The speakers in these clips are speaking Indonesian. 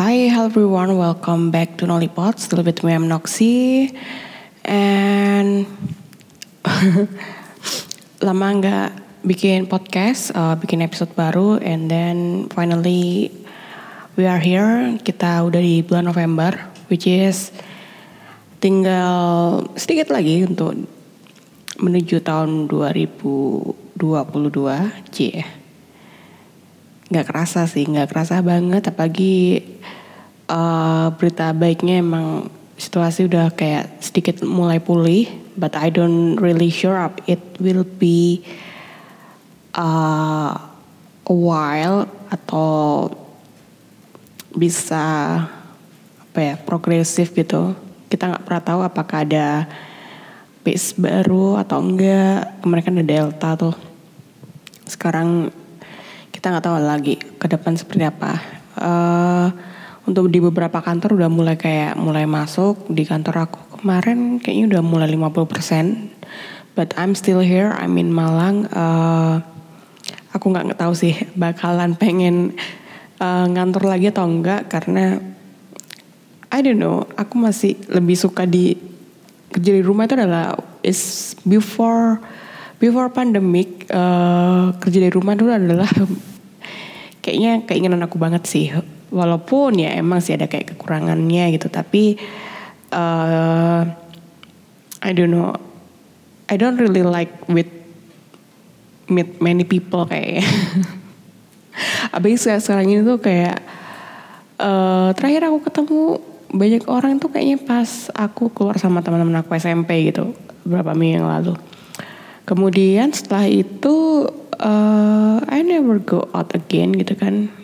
Hi, hello everyone. Welcome back to Nollipod. Still with me, I'm Noxy. And lama nggak bikin podcast, uh, bikin episode baru, and then finally we are here. Kita udah di bulan November, which is tinggal sedikit lagi untuk menuju tahun 2022, c nggak kerasa sih, nggak kerasa banget. Apalagi uh, berita baiknya emang situasi udah kayak sedikit mulai pulih. But I don't really sure up it will be uh, a while atau bisa apa ya progresif gitu. Kita nggak pernah tahu apakah ada base baru atau enggak. Kemarin kan ada delta tuh. Sekarang kita nggak tahu lagi ke depan seperti apa. Uh, untuk di beberapa kantor udah mulai kayak mulai masuk di kantor aku kemarin kayaknya udah mulai 50%. But I'm still here, I'm in Malang. Uh, aku nggak tahu sih bakalan pengen uh, ngantor lagi atau enggak karena I don't know, aku masih lebih suka di kerja di rumah itu adalah is before before pandemic uh, kerja di rumah dulu adalah kayaknya keinginan aku banget sih walaupun ya emang sih ada kayak kekurangannya gitu tapi uh, I don't know. I don't really like with meet many people kayak abis sekarang ini tuh kayak uh, terakhir aku ketemu banyak orang tuh kayaknya pas aku keluar sama teman-teman aku SMP gitu beberapa minggu yang lalu. Kemudian setelah itu uh, I never go out again gitu kan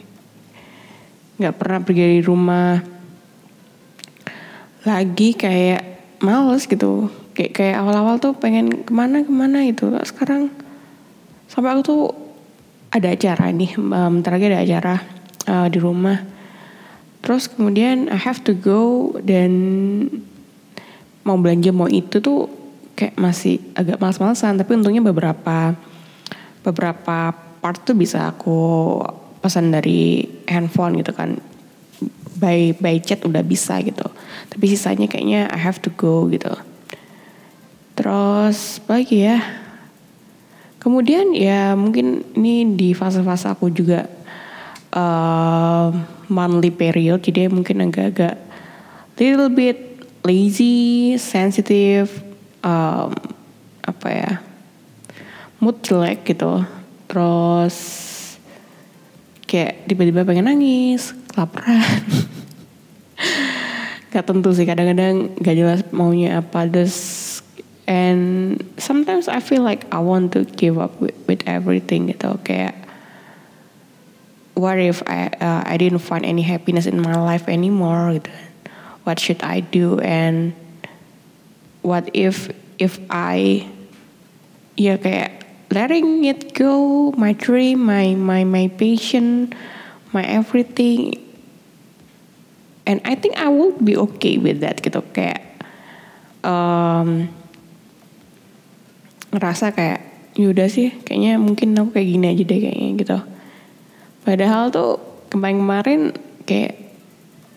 nggak pernah pergi dari rumah. Lagi kayak males gitu. Kayak kayak awal-awal tuh pengen ke mana ke mana itu sekarang sampai aku tuh ada acara nih bentar lagi ada acara uh, di rumah. Terus kemudian I have to go dan mau belanja mau itu tuh kayak masih agak males-malesan. Tapi untungnya beberapa beberapa part tuh bisa aku pesan dari handphone gitu kan. By by chat udah bisa gitu. Tapi sisanya kayaknya I have to go gitu. Terus lagi ya? Kemudian ya mungkin ini di fase-fase aku juga uh, monthly period jadi mungkin agak-agak little bit lazy sensitive um, apa ya? Mood jelek gitu. Terus kayak tiba-tiba pengen nangis kelaparan. Gak tentu sih kadang-kadang gak jelas maunya apa. Terus and sometimes I feel like I want to give up with, with everything gitu. Kayak what if I uh, I didn't find any happiness in my life anymore gitu. What should I do? And what if if I ya kayak letting it go, my dream, my my my passion, my everything. And I think I will be okay with that gitu kayak um, ngerasa kayak yaudah sih kayaknya mungkin aku kayak gini aja deh kayaknya gitu. Padahal tuh kemarin-kemarin kayak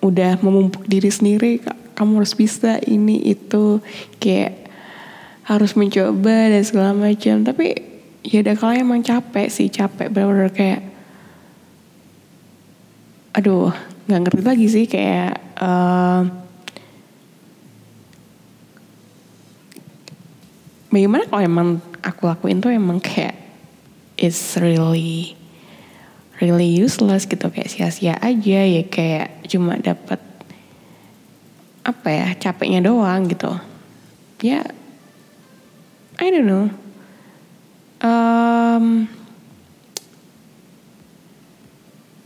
udah memumpuk diri sendiri kamu harus bisa ini itu kayak harus mencoba dan segala macam tapi ya udah kalau emang capek sih capek bener-bener kayak aduh nggak ngerti lagi sih kayak uh, bagaimana kalau emang aku lakuin tuh emang kayak it's really really useless gitu kayak sia-sia aja ya kayak cuma dapat apa ya capeknya doang gitu. Ya I don't know um,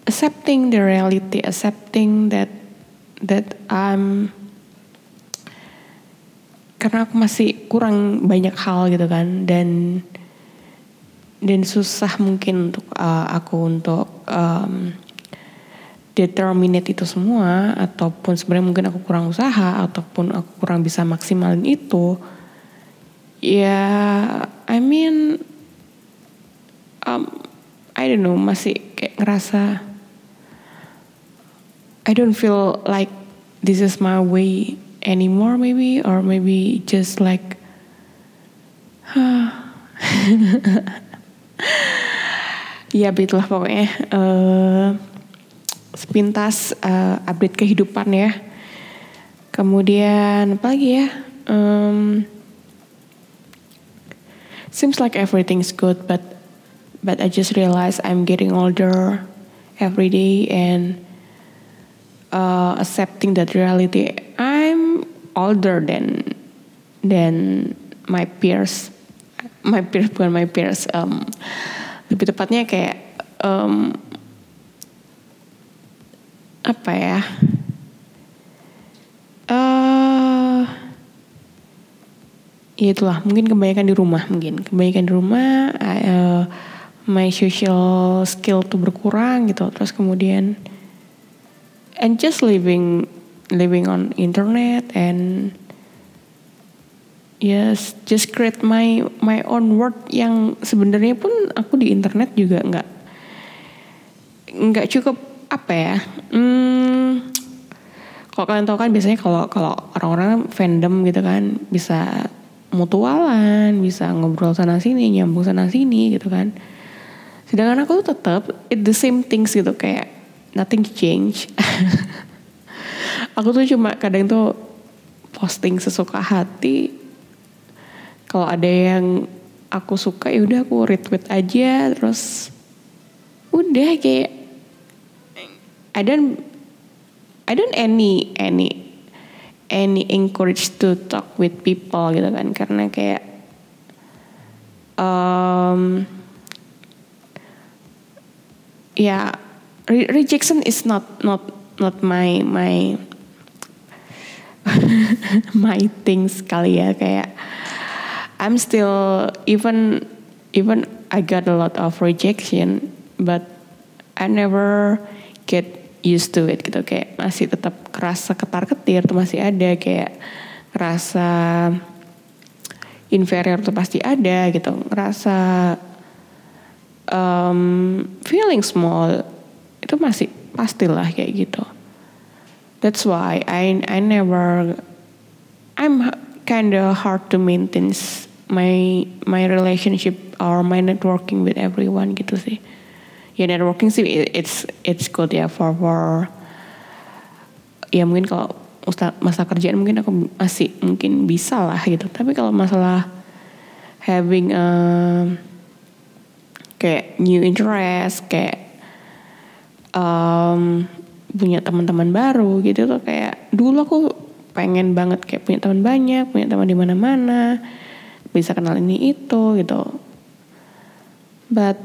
accepting the reality, accepting that that I'm karena aku masih kurang banyak hal gitu kan dan dan susah mungkin untuk uh, aku untuk um, determinate itu semua ataupun sebenarnya mungkin aku kurang usaha ataupun aku kurang bisa maksimalin itu ya I mean um, I don't know masih kayak ngerasa I don't feel like this is my way anymore maybe or maybe just like ya begitulah pokoknya. Uh, sepintas uh, update kehidupan ya. Kemudian apa lagi ya? Um, seems like everything's good but but I just realized I'm getting older every day and uh, accepting that reality I'm older than than my peers. My peers bukan my peers um, lebih tepatnya kayak um, apa ya? Uh, ya itulah mungkin kebanyakan di rumah mungkin. Kebanyakan di rumah uh, my social skill tuh berkurang gitu. Terus kemudian and just living living on internet and yes just create my my own world yang sebenarnya pun aku di internet juga nggak nggak cukup apa ya hmm, kalau kalian tahu kan biasanya kalau kalau orang-orang fandom gitu kan bisa mutualan bisa ngobrol sana sini nyambung sana sini gitu kan sedangkan aku tuh tetap it the same things gitu kayak nothing change. Aku tuh cuma kadang tuh posting sesuka hati. Kalau ada yang aku suka ya udah aku retweet aja terus udah kayak I don't I don't any any any encourage to talk with people gitu kan karena kayak um, ya yeah, rejection is not not not my my my things kali ya. Kayak I'm still even even I got a lot of rejection but I never get used to it gitu. Kayak masih tetap kerasa ketar ketir tuh masih ada. Kayak rasa inferior tuh pasti ada gitu. Ngerasa um, feeling small itu masih pastilah kayak gitu. That's why I I never I'm kinda hard to maintain my my relationship or my networking with everyone gitu sih. Ya networking sih it's it's good ya for for ya mungkin kalau masa kerjaan mungkin aku masih mungkin bisa lah gitu. Tapi kalau masalah having a, kayak new interest kayak um, punya teman-teman baru gitu tuh kayak dulu aku pengen banget kayak punya teman banyak punya teman di mana-mana bisa kenal ini itu gitu. But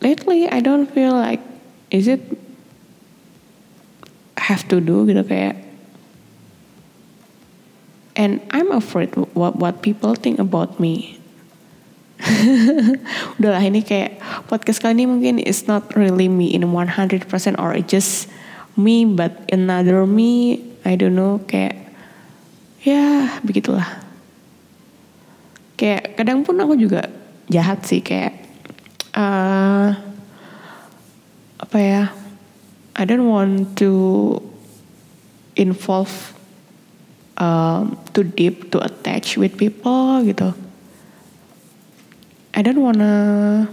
lately I don't feel like is it have to do gitu kayak and I'm afraid what what people think about me. Udahlah ini kayak podcast kali ini mungkin it's not really me in 100% or it's just me but another me I don't know kayak ya begitulah. Kayak kadang pun aku juga jahat sih kayak uh, apa ya I don't want to involve um, too deep to attach with people gitu. I don't wanna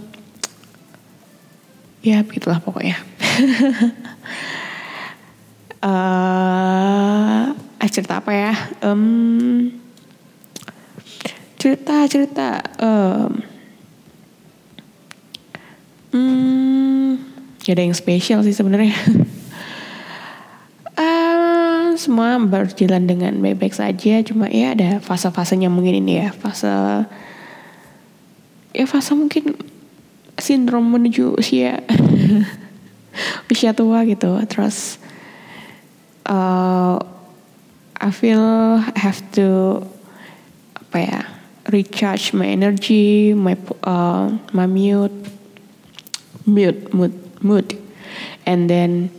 ya begitulah pokoknya. Uh, cerita apa ya? Um, cerita cerita um, Hmm, ada yang spesial sih sebenarnya. uh, semua berjalan dengan baik-baik saja, cuma ya ada fase-fasenya mungkin ini ya, fase ya fase mungkin sindrom menuju usia usia tua gitu. Terus uh, I feel I have to apa ya recharge my energy, my uh, my mute mood mood mood and then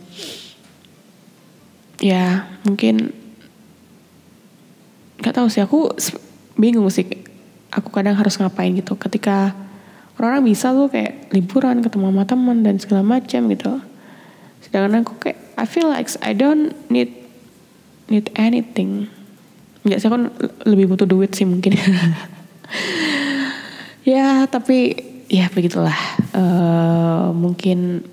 ya mungkin nggak tahu sih aku bingung sih aku kadang harus ngapain gitu ketika orang-orang bisa tuh kayak liburan ketemu sama teman dan segala macam gitu. Sedangkan aku kayak I feel like I don't need need anything. Nggak sih aku lebih butuh duit sih mungkin. Ya tapi ya begitulah. Uh, mungkin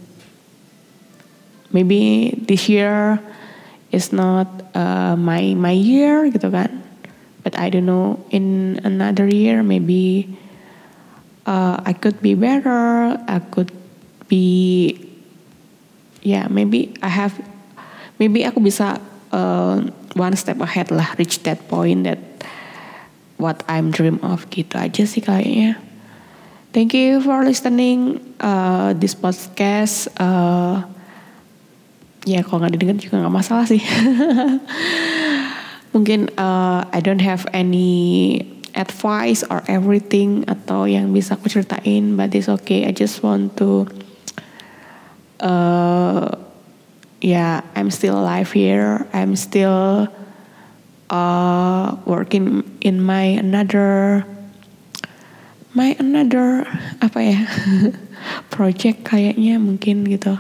maybe this year is not uh, my my year gitu kan. But I don't know in another year maybe uh, I could be better I could be yeah maybe I have maybe aku bisa uh, one step ahead lah reach that point that what I'm dream of gitu aja sih kayaknya. Thank you for listening uh, this podcast uh, ya kalau nggak didengar juga nggak masalah sih. Mungkin uh, I don't have any advice or everything atau yang bisa aku ceritain but it's okay I just want to uh, yeah I'm still alive here I'm still uh, working in my another my another apa ya project kayaknya mungkin gitu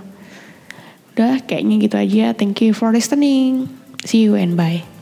Udah kayaknya gitu aja. Thank you for listening. See you and bye.